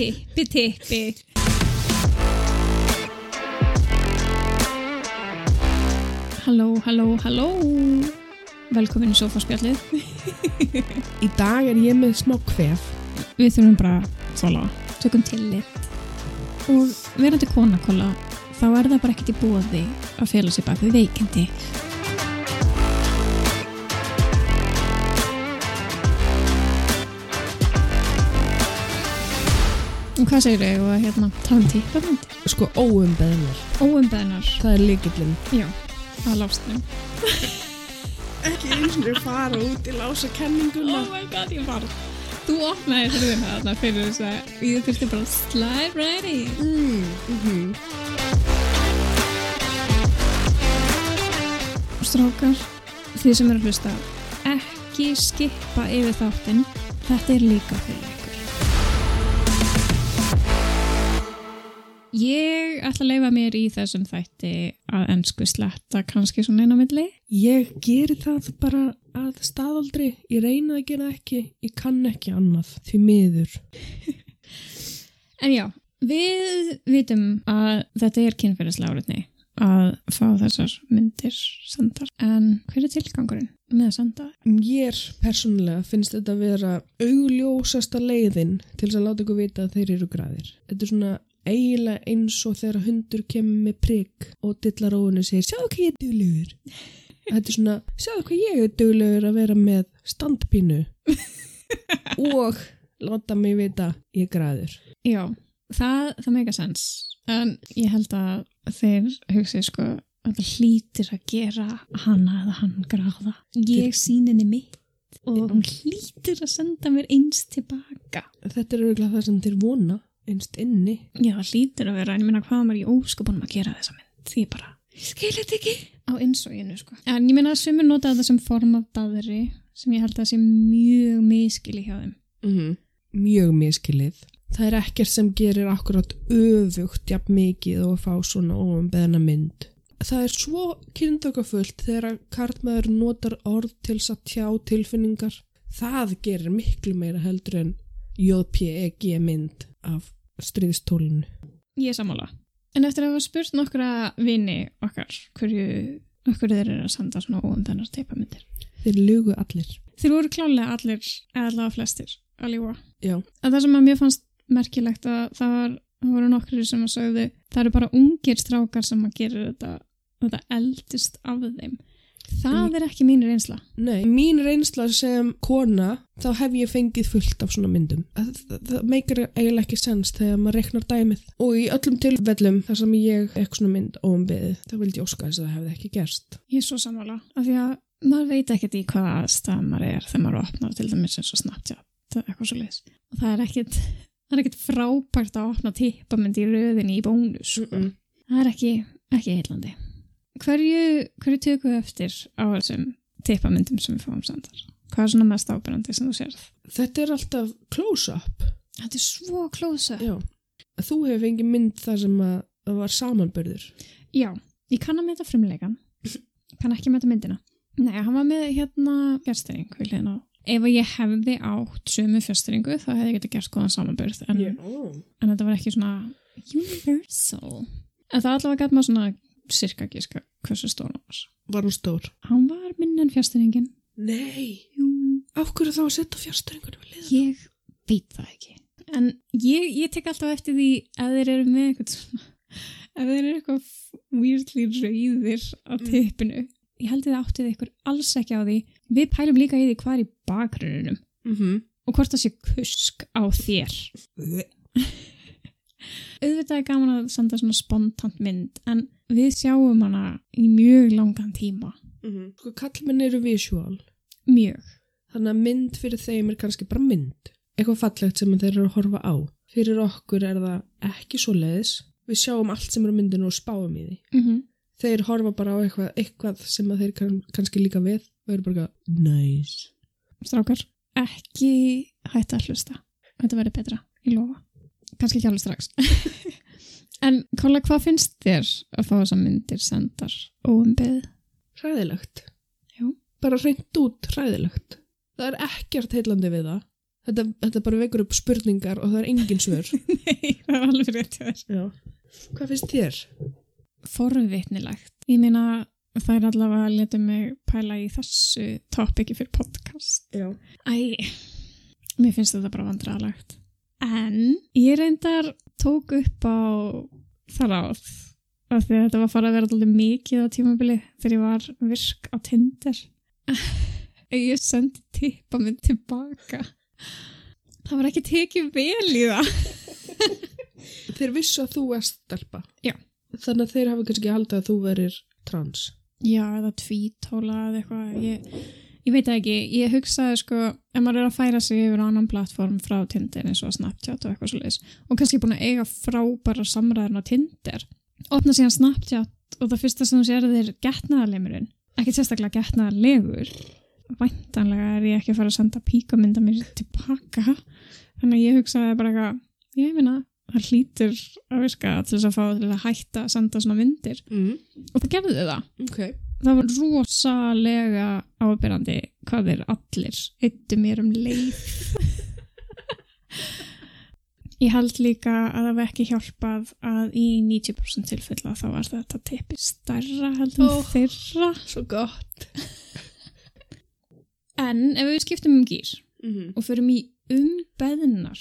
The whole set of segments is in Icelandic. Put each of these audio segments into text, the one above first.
tippi, tippi. Halló, halló, halló. Velkomin í sofaspjallið. Í dag er ég með smá kvef. Við þurfum bara að þóla, tökum tillit. Og verandi konakolla, þá er það bara ekkert í bóði að fela sér bak við veikindi. Og hvað segir þau að hérna tala um típamöndi? Sko óumbeðnar. Óumbeðnar. Það er líkillinn. Já, það er lástum. Ekki eins og fara út í lása kenninguna. Oh my god, ég var Þú opnaði hrjuna þarna fyrir þess að ég þurfti bara að slide right in Mm, mm Strákar, þið sem eru að hlusta ekki skippa yfir þáttinn þetta er líka fyrir Ég ætla að leifa mér í þessum þætti að ennsku sletta kannski svona inn á milli Ég geri það bara að staðaldri. Ég reyna að gera ekki. Ég kann ekki annað. Því miður. En já, við vitum að þetta er kynferðislega áriðni að fá þessar myndir sendar. En hver er tilgangurinn með að senda? Ég persónulega finnst þetta að vera augljósasta leiðin til þess að láta ykkur vita að þeir eru græðir. Þetta er svona eiginlega eins og þegar hundur kemur með prigg og dillar óinu og segir sjáðu hvað ég er duglegur. Þetta er svona sjáðu hvað ég er duglegur að vera með standpínu og láta mig vita ég græður. Já, það, það meika sens. En ég held að þeir hugsi sko að það hlýtir að gera hana eða hann gráða. Ég síninni mitt og hún hlýtir að senda mér eins tilbaka. Þetta er auðvitað það sem þeir vona einst inni. Já, hlýtir að vera, en ég meina hvað maður í óskopunum að gera þessa mynd. Því bara, skil þetta ekki á innsóginu, sko. En ég meina að sumir nota þetta sem form af daðri sem ég held að sé mjög miskili hjá þeim. Mm Mjög miskilið. Það er ekkert sem gerir akkurat öfugt jafn mikið og að fá svona óumbeðna mynd. Það er svo kynndökafullt þegar kartmaður notar orð til að tjá tilfinningar. Það gerir miklu meira heldur en JPEG mynd af stríðstólinu. Ég sammála. En eftir að hafa spurt nokkra vini okkar hverju, hverju þeir eru að senda svona óumbennar teipamyndir. Þeir lugu allir. Þeir voru klálega allir, eða allavega flestir, að ljúa. Já. Að það sem að mér fannst merkilegt að það, var, það voru nokkri sem að sögðu það eru bara ungir strákar sem að gera þetta, þetta eldist af þeim. Það er ekki mín reynsla. Nei, mín reynsla sem kona, þá hef ég fengið fullt af svona myndum. Það, það, það meikar eiginlega ekki sens þegar maður reknar dæmið. Og í öllum tilfellum þar sem ég ekk svona mynd óumbeðið, þá vildi ég óska þess að það hefði ekki gerst. Ég er svo sammála. Af því að maður veit ekkert í hvaða aðstæð maður er þegar maður opnar til dæmis eins og Snapchat eitthvað svo leiðis. Og það er ekkert, er ekkert frábært að opna tippamynd í röðinni í bónus. Mm -mm. Það er ekki, ekki heillandi. Hverju, hverju tökum við eftir á þessum tippamyndum sem við fáum sendar? Hvað er svona mest ábyrjandi sem þú sérð? Þetta er alltaf close-up. Þetta er svo klósa. Já. Þú hefur fengið mynd þar sem að var samanbörður. Já, ég kann að meta frumleikan. kann ekki meta myndina. Nei, hann var með hérna fjärstyrring við hliðina á. Ef að ég hefði átt sömu fjärstyrringu þá hefði ég getið gert góðan samanbörð en, en þetta var ekki svona universal. En það allavega gæt maður svona cirka gíska hversu stór hann var. Var hún stór? Hann var minn en fjärstyrringin. Nei. Jú, Af hverju þá að setja fjárstæringunum við liðan? ég veit það ekki. En ég, ég tek alltaf eftir því að þeir eru með eitthvað svona, að þeir eru eitthvað weirdly rauðir á tippinu. Ég held að það áttið ykkur alls ekki á því. Við pælum líka í því hvað er í bakgruninum Mm -hmm. og hvort það sé kusk á þér. Auðvitað er gaman að senda svona spontant mynd en við sjáum hana í mjög langan tíma. Sko kallmenn eru visual. Mjög. Þannig að mynd fyrir þeim er kannski bara mynd. Eitthvað fallegt sem þeir eru að horfa á. Fyrir okkur er það ekki svo leiðis. Við sjáum allt sem er á myndinu og spáum í því. Mm -hmm. Þeir horfa bara á eitthvað, eitthvað sem þeir kann, kannski líka við og eru bara eitthvað, nice. Strákar, ekki hætta að hlusta. Þetta verður betra, ég lofa. Kannski ekki alveg strax. en Kolla, hvað finnst þér að fá þessar myndir sendar óumbeð? Hræðilegt. Já. Bara reynd út hræðilegt. Það er ekkert heillandi við það. Þetta, þetta bara vekur upp spurningar og það er engin svör. Nei, það er alveg rétt. Hvað finnst þér? Forvitnilegt. Ég meina, það er allavega að leta mig pæla í þessu topiki fyrir podcast. Já. Æ, mér finnst þetta bara vandrarlegt. En ég reyndar tók upp á það ráð af því að þetta var farið að vera alltaf mikið á tímabili þegar ég var virk á Tinder. Ég sendi tippa minn tilbaka. Það var ekki tekið vel í það. Þeir vissu að þú er stelpa. Já. Þannig að þeir hafa kannski haldið að þú verir trans. Já, eða tvítóla eða eitthvað. Ég, ég veit ekki. Ég hugsaði sko, ef maður er að færa sig yfir á annan plattform frá Tinder eins og Snapchat og eitthvað svo leiðis og kannski búin að eiga frábæra samræðin á Tinder, opna síðan Snapchat og það fyrsta sem þú sér er getnaðarleimurinn. Ekki sérstaklega getnaðarlegur. Væntanlega er ég ekki að fara að senda píkamynda mér tilbaka. Þannig að ég hugsaði bara eitthvað, ég meina, það hlýtur að virka til þess að fá til að hætta að senda svona myndir. Mm. Og það gerði það Ok. Það var rosalega ábyrrandi hvað þeir allir yttu mér um leið ég held líka að það var ekki hjálpað að í 90% tilfella þá var þetta tippi stærra heldur Ó. þeirra Svo gott. en ef við skiptum um gýr Mm -hmm. og förum í umbeðnar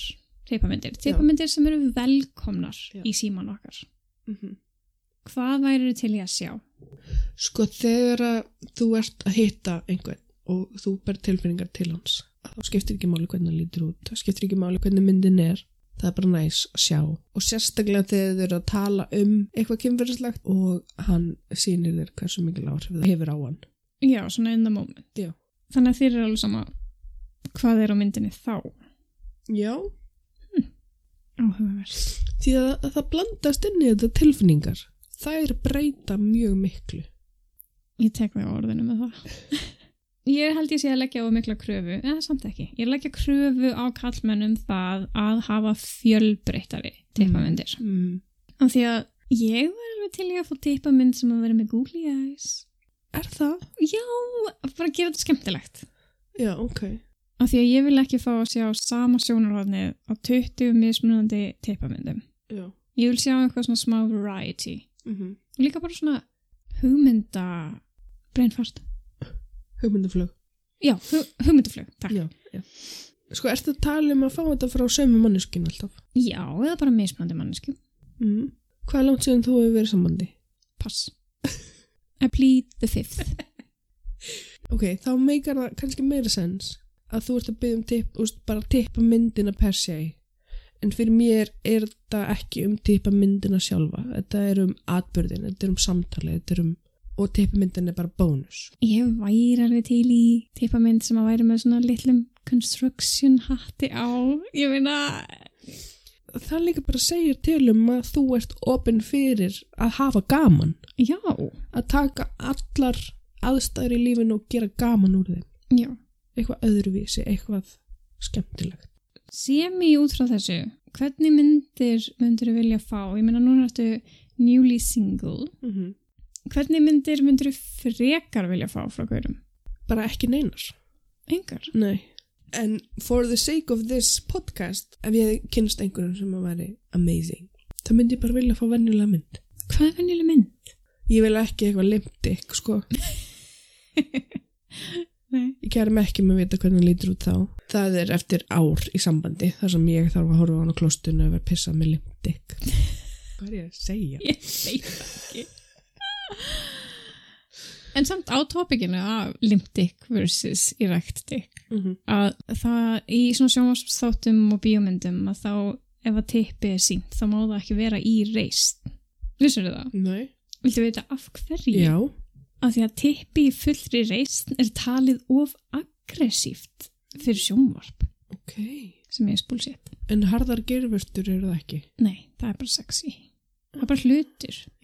teipamyndir, teipamyndir sem eru velkomnar Já. í síman okkar Mhm. hvað væri til í að sjá? Sko þegar þú ert að hitta einhvern og þú ber tilfinningar til hans þá skiptir ekki máli hvernig hann lítur út það skiptir ekki máli hvernig myndin er það er bara næs að sjá. Og sérstaklega þegar þau eru að tala um eitthvað kynverðislegt og hann sýnir þér hversu mikil áhrif það hefur á hann. Já, svona in the moment. Já. þannig að þér er alveg sama hvað er á myndinni þá. Já. Áhugavert. Því að, að það blandast inn í þetta tilfinningar þær breyta mjög miklu Ég tek við á orðinu með það. Ég held ég sé að leggja á mikla kröfu, eða samt ekki. Ég leggja kröfu á kallmennum það að hafa fjölbreyttari teipamyndir. mm. Af því að ég var alveg til í að fá teipamynd sem að vera með googly eyes. Er það? Já, bara gera þetta skemmtilegt. Já, ok Af því að ég vil ekki fá að sjá sama sjónarhóðni á 20 mismunandi teipamyndum. Já Ég vil sjá eitthvað svona smá variety. Mm -hmm. Líka bara svona hugmynda breinfart. Hugmyndaflög Já, hu hugmyndaflug, takk. Já, já Sko, ertu að tala um að fá þetta frá sömu manneskinu alltaf? Já, eða bara mismunandi mannesku. Mm. Hvað er langt síðan þú hefur verið í sambandi? Pass. I plead the fifth. Ok, þá meikar það kannski meira sens að þú ert að byggja um tipp, úst, bara tippa myndina per se en fyrir mér er þetta ekki um tippa myndina sjálfa. Þetta er um atbyrðin, þetta er um samtali þetta er um, og tippa myndin er bara bónus. Ég væri alveg til í teipamynd sem að væri með svona litlum construction hatti á. Ég meina, það líka bara segir til um að þú ert opinn fyrir að hafa gaman. já, að taka allar aðstæður í lífinu og gera gaman úr þeim. Já. eitthvað öðruvísi, eitthvað skemmtilegt Semi út frá þessu, hvernig myndir myndir vilja fá? Ég meina, núna ertu newly single. mm -hmm. Hvernig myndir myndir frekar vilja fá frá hverjum? bara ekki neinar Engar. Nei. En for the sake of this podcast, ef ég hefði kynst einhverjum sem að væri amazing, þá myndi ég bara vilja fá venjulega mynd. Hvað er venjuleg mynd? Ég vil ekki eitthvað limtik, sko. Nei. Ég kæri mig ekki með að vita hvernig hann lítur út þá. Það er eftir ár í sambandi, þar sem ég þarf að horfa á hann á klostinu og vera pissað með limtik. Hvað er ég að segja? Ég það ekki. En samt á topikinu af limdick versus erectdick Mm -hmm. að það í svona sjónvarsþáttum og bíómyndum að þá ef að tippi er sínt þá má það ekki vera í reist. Vissur það? Nei. Viltu veita af hverju? Já. Af því að tippi í fullri reist er talið of aggressíft fyrir sjónvarp Ok. sem er spúlsett. En harðar gerfustur eru það ekki. Nei, það er bara sexy. Það er bara.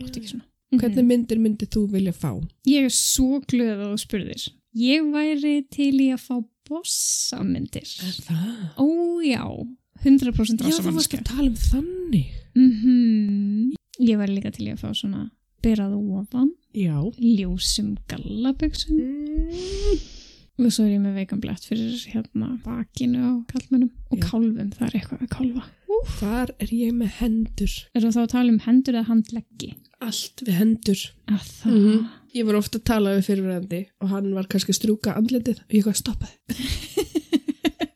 Áttu ekki svona. Hvernig myndir myndir þú vilja fá? Ég er svo glöð að þú spurðir. Ég væri til í að fá bossamyndir. það? Ó já, 100% Já, þú varst að tala um þannig. Mm Ég væri líka til í að fá svona byrjað ofan, Já. ljósum gallaböksum, Mm. Og svo er ég með veikan blett fyrir hérna bakinu á kallmennum og Já. kálfum, það er eitthvað að kálfa Þar er ég með hendur. Er það þá að tala um hendur eða handleggi? Allt við hendur. Að það Mhm. Ég var ofta að tala við fyrirverandi og hann var kannski að strúka andletið og ég hvað stoppaði.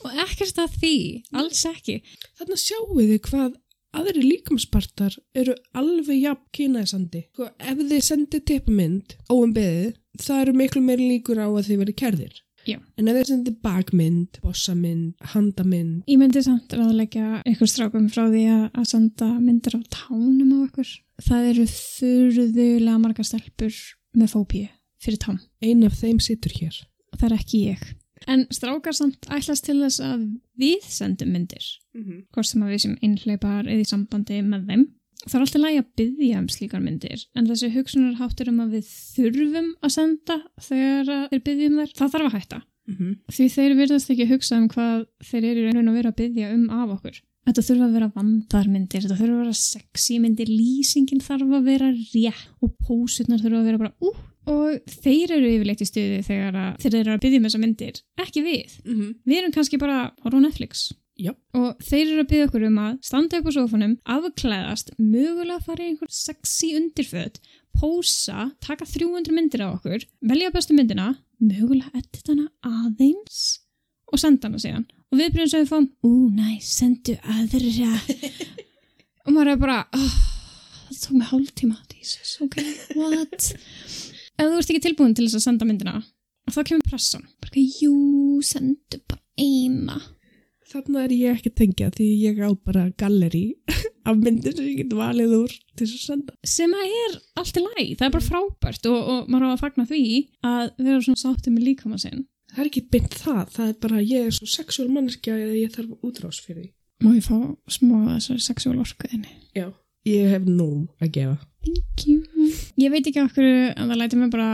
Og ekkert að því, alls ekki Þannig sjáum við hvað aðri líkamspartar eru alveg jafn kynæðsandi. Sko, ef þið sendið tippamynd óumbeðið, það eru miklu meiri líkur á að þið verið kærðir. Já. En ef þið sendið bakmynd, bossamynd, handamynd, Ég myndi samt ráðleggja ykkur strákum frá því að, senda myndir á tánum á ykkur. Það eru furðulega margar stelpur með fóbíu fyrir tán. ein af þeim situr hér. Og það er ekki ég. En strákar samt ætlast til þess að við sendum myndir. Mm -hmm. Hvort sem að við sem innleipar eða í sambandi með þeim. Það er alltaf lægi að byggja um slíkar myndir. En þessi hugsunarháttur um að við þurfum að senda þegar að þeir byggja um þær, það þarf að hætta. Því þeir virðast ekki hugsa um hvað þeir eru raun og vera að byggja um af okkur. Þetta þurfa að vera vandarmyndir, þetta þurfa að vera sexy myndir, lýsingin þarf að vera rétt og pósutnar þurfa að vera bara ú. Og þeir eru yfirleitt í stuði þegar að þeir eru að byggja um þessa myndir, ekki við. Mm -hmm. Við erum kannski bara að horfa á Netflix. Já. Og þeir eru að byggja okkur um að standa upp á sófanum, afklæðast, mögulega fara í einhver sexy undirföt, pósa, taka 300 myndir á okkur, velja bestu myndina, mögulega edita hana aðeins og senda hana síðan. Og við byrjum sem við fáum, ú, næ, sendu aðra. og maður er bara, oh, það tók mig hálftíma, Jesus, ok, what? Ef þú ert ekki tilbúin til þess að senda myndina, þá kemur pressan. Bara, jú, sendu bara eina. Þannig er ég ekki tengja því ég á bara galleri af myndir sem ég get valið úr til þess að senda. sem að er allt í læg, það er bara frábært og, og maður á að fagna því að vera svona sáttið með líkama sinn Það er ekki beint það, það er bara ég er svo sexuál manneskja að ég þarf útrás fyrir því. Má ég fá smá þessari sexuál orkuðinni? Já. Ég hef nú að gefa. Thank you. Ég veit ekki okkur en það læti mig bara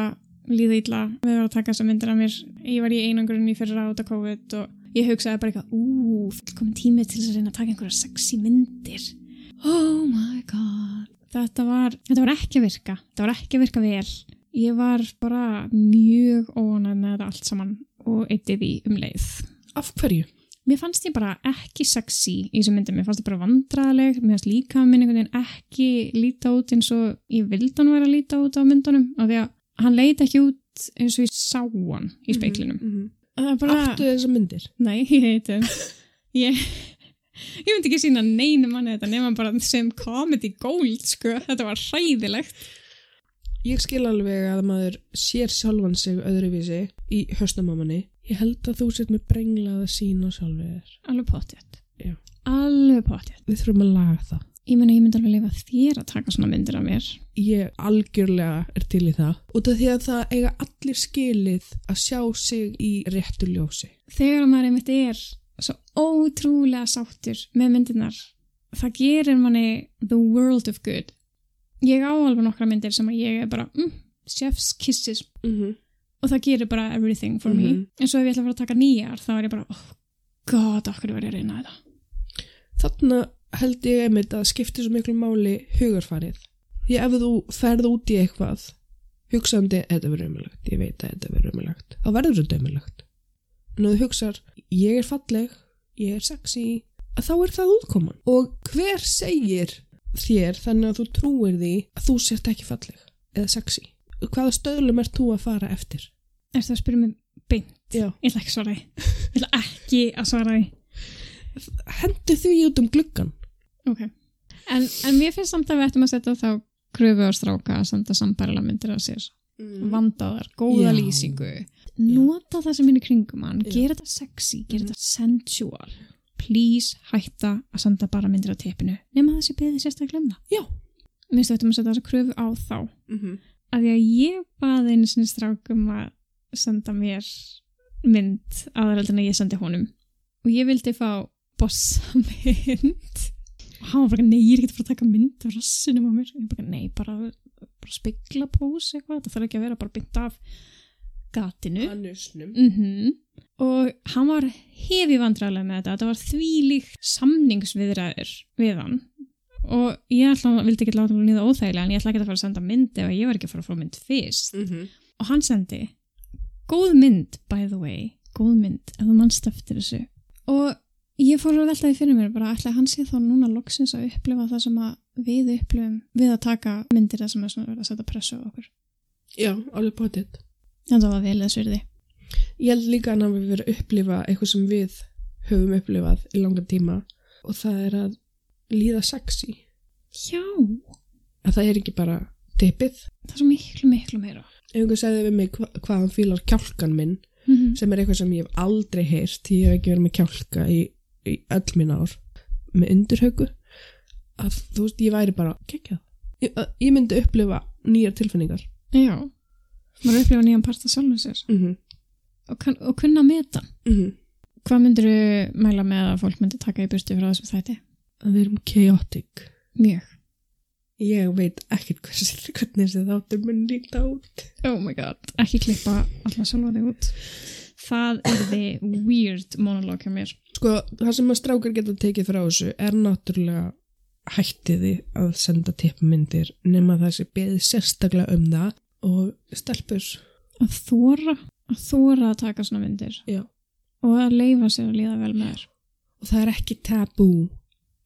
líða illa við varum að taka þessa myndir af mér. Ég var í einangurinn í fyrra át af COVID og ég hugsaði bara eitthvað, ú, fullkomin tími til þess að reyna að taka einhverja sexy myndir. Oh my god. Þetta var, þetta var ekki að virka. Þetta var ekki að virka vel. Ég var bara mjög óanæð með þetta allt saman og eittið því um leið. Af hverju? Mér fannst ég bara ekki sexy í þessum myndum, mér fannst ég bara vandraðleg, mér fannst líka minn einhvern veginn ekki líta út eins og ég vildi hann vera að líta út á myndunum af því að hann leita ekki út eins og ég sá hann í speiklinum. Mm -hmm. Það er bara, Áttu þessar myndir? nei, ég heiti. Ég, ég myndi ekki sína neinu manni þetta nema bara sem comedy gold, sko, þetta var hræðilegt. Ég skil alveg að maður sér sjálfan sig öðruvísi í höstnamamanni. Ég held að þú sett með brenglaða sín á sjálfið þér. Alveg pottjætt. Já. Alveg pottjætt. Við þurfum að laga það. Ég meina, ég myndi alveg lifa þér að taka svona myndir af mér. Ég algjörlega er til í það. Út af því að það eiga allir skilið að sjá sig í réttu ljósi. þegar maður einmitt er svo ótrúlega sáttur með myndirnar það gerir manni the world of good ég á alveg nokkra myndir sem að ég er bara mm, chef's kisses Mm -hmm. og það gerir bara everything for me Mhm. en svo ef ég ætla að fara að taka nýjar þá er ég bara oh god, okkur var ég að reyna þetta Þarna held ég einmitt að skipti svo miklu máli hugarfarið. Því ef þú ferð út í eitthvað hugsandi, þetta verður umilagt, ég veit að þetta verður umilagt, þá verður þetta umilagt. En þú hugsar, ég er falleg, ég er sexy, að þá er það útkoman. Og hver segir þér þannig að þú trúir því að þú sért ekki falleg eða sexy? Hvaða stöðlum ert þú að fara eftir? er það að spyrja mig beint Já. ég ætla ekki að svara því ég ætla ekki að svara því Hendu því út um gluggan. Ok. En, en mér finnst samt að við ættum að setja þá kröfu á stráka að senda sambærilega myndir af sér. Vandaðar, góða Já. lýsingu. Nota það sem er í kringum hann. Gera þetta sexy, gera þetta sensual. Please hætta að senda bara myndir af teppinu. Nefna þessi beðið sérstaklega um það. Já. Mér finnst ættum að setja þessa kröfu á þá. Mm -hmm. Af því að ég baði einu sinni strákum að senda mér mynd aðraldin að ég sendi honum. Og ég vildi fá bossa mynd og hann var bara, nei, ég er ekki að fara að taka mynd af rassinum á mér, ég bara, nei, bara, bara spegla pós eitthvað, þetta þarf ekki að vera bara byggt af gatinu. Mm og hann var hefi vandræðlega með þetta, þetta var þvílík samningsviðræður við hann. Og ég ætla, vildi ekki láta hann líða óþægilega en ég ætla ekki að fara að senda mynd ef ég var ekki að fara að fá mynd fyrst. Mm -hmm. og hann sendi góð mynd by the way, góð mynd ef þú mannst eftir þessu. Og ég fór að velta því fyrir mér bara ætla að hann sé þá núna loksins að upplifa það sem að við upplifum við að taka myndir það sem er svona verið að setja pressu á okkur Já, alveg potið. en það var vel þess virði Ég held líka að hann hafi verið að upplifa eitthvað sem við höfum upplifað í langan tíma og það er að líða sexy. já, Að það er ekki bara tippið. það er svo miklu miklu meira Ef einhver segði við mig hva, hvað hann fílar kjálkan minn mm -hmm. sem er eitthvað sem ég hef aldrei heyrt því ég hef ekki verið með kjálka í, í öll mín ár með undurhaugu að þú veist, ég væri bara geggjað. Ég, að- ég myndi upplifa nýjar tilfinningar. já, maður upplifa nýjan part af sjálfum sér Mm -hmm. og, kann, og kunna meta Mm hvað myndir þú mæla með að fólk myndi taka í burtu frá þessum þætti? Að við erum chaotic. mjög Ég veit ekkert hversi, hvernig þessi þáttur mun líta út. Oh my god, ekki klippa alltaf sjálfa þig út Það er þið weird monolog hjá mér Sko, það sem að strákar geta tekið frá þessu er náttúrulega hættiði að senda tippmyndir nema það sé beðið sérstaklega um það og stelpur. Að þóra, að þóra að taka svona myndir Já. og að leifa sér að líða vel með þér Og það er ekki tabú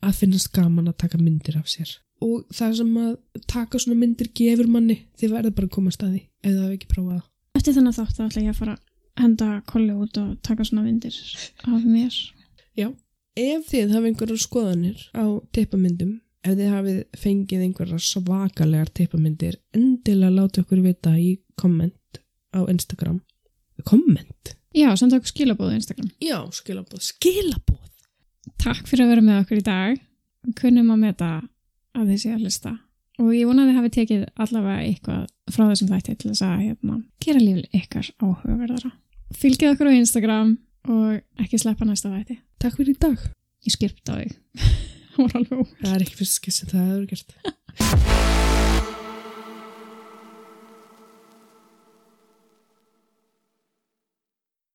að finnast gaman að taka myndir af sér. Og það sem að taka svona myndir gefur manni, þið verður bara að koma að staði ef það hefur ekki prófað það. Eftir þennan þátt þá ætla ég að fara að henda kolli út og taka svona myndir af mér Já. Ef þið hafið einhverjar skoðanir á tippamyndum, ef þið hafið fengið einhverjar svakalegar tippamyndir, endilega láta okkur vita í komment á Instagram. Komment? Já, senda okkur skilabóðu á Instagram Já, skilabóð. Skilabóð? Takk fyrir að vera með okkur í dag kunnum að meta að þið sé að lista og ég vona að þið hafi tekið allavega eitthvað frá þessum þætti til þess að hérna, gera lífið ykkar áhugaverðara Fylgið okkur á Instagram og ekki sleppa næsta þætti Takk fyrir í dag. Ég skirpt á þig Það var alveg ó Það er ekki fyrst skess sem það hefur gert.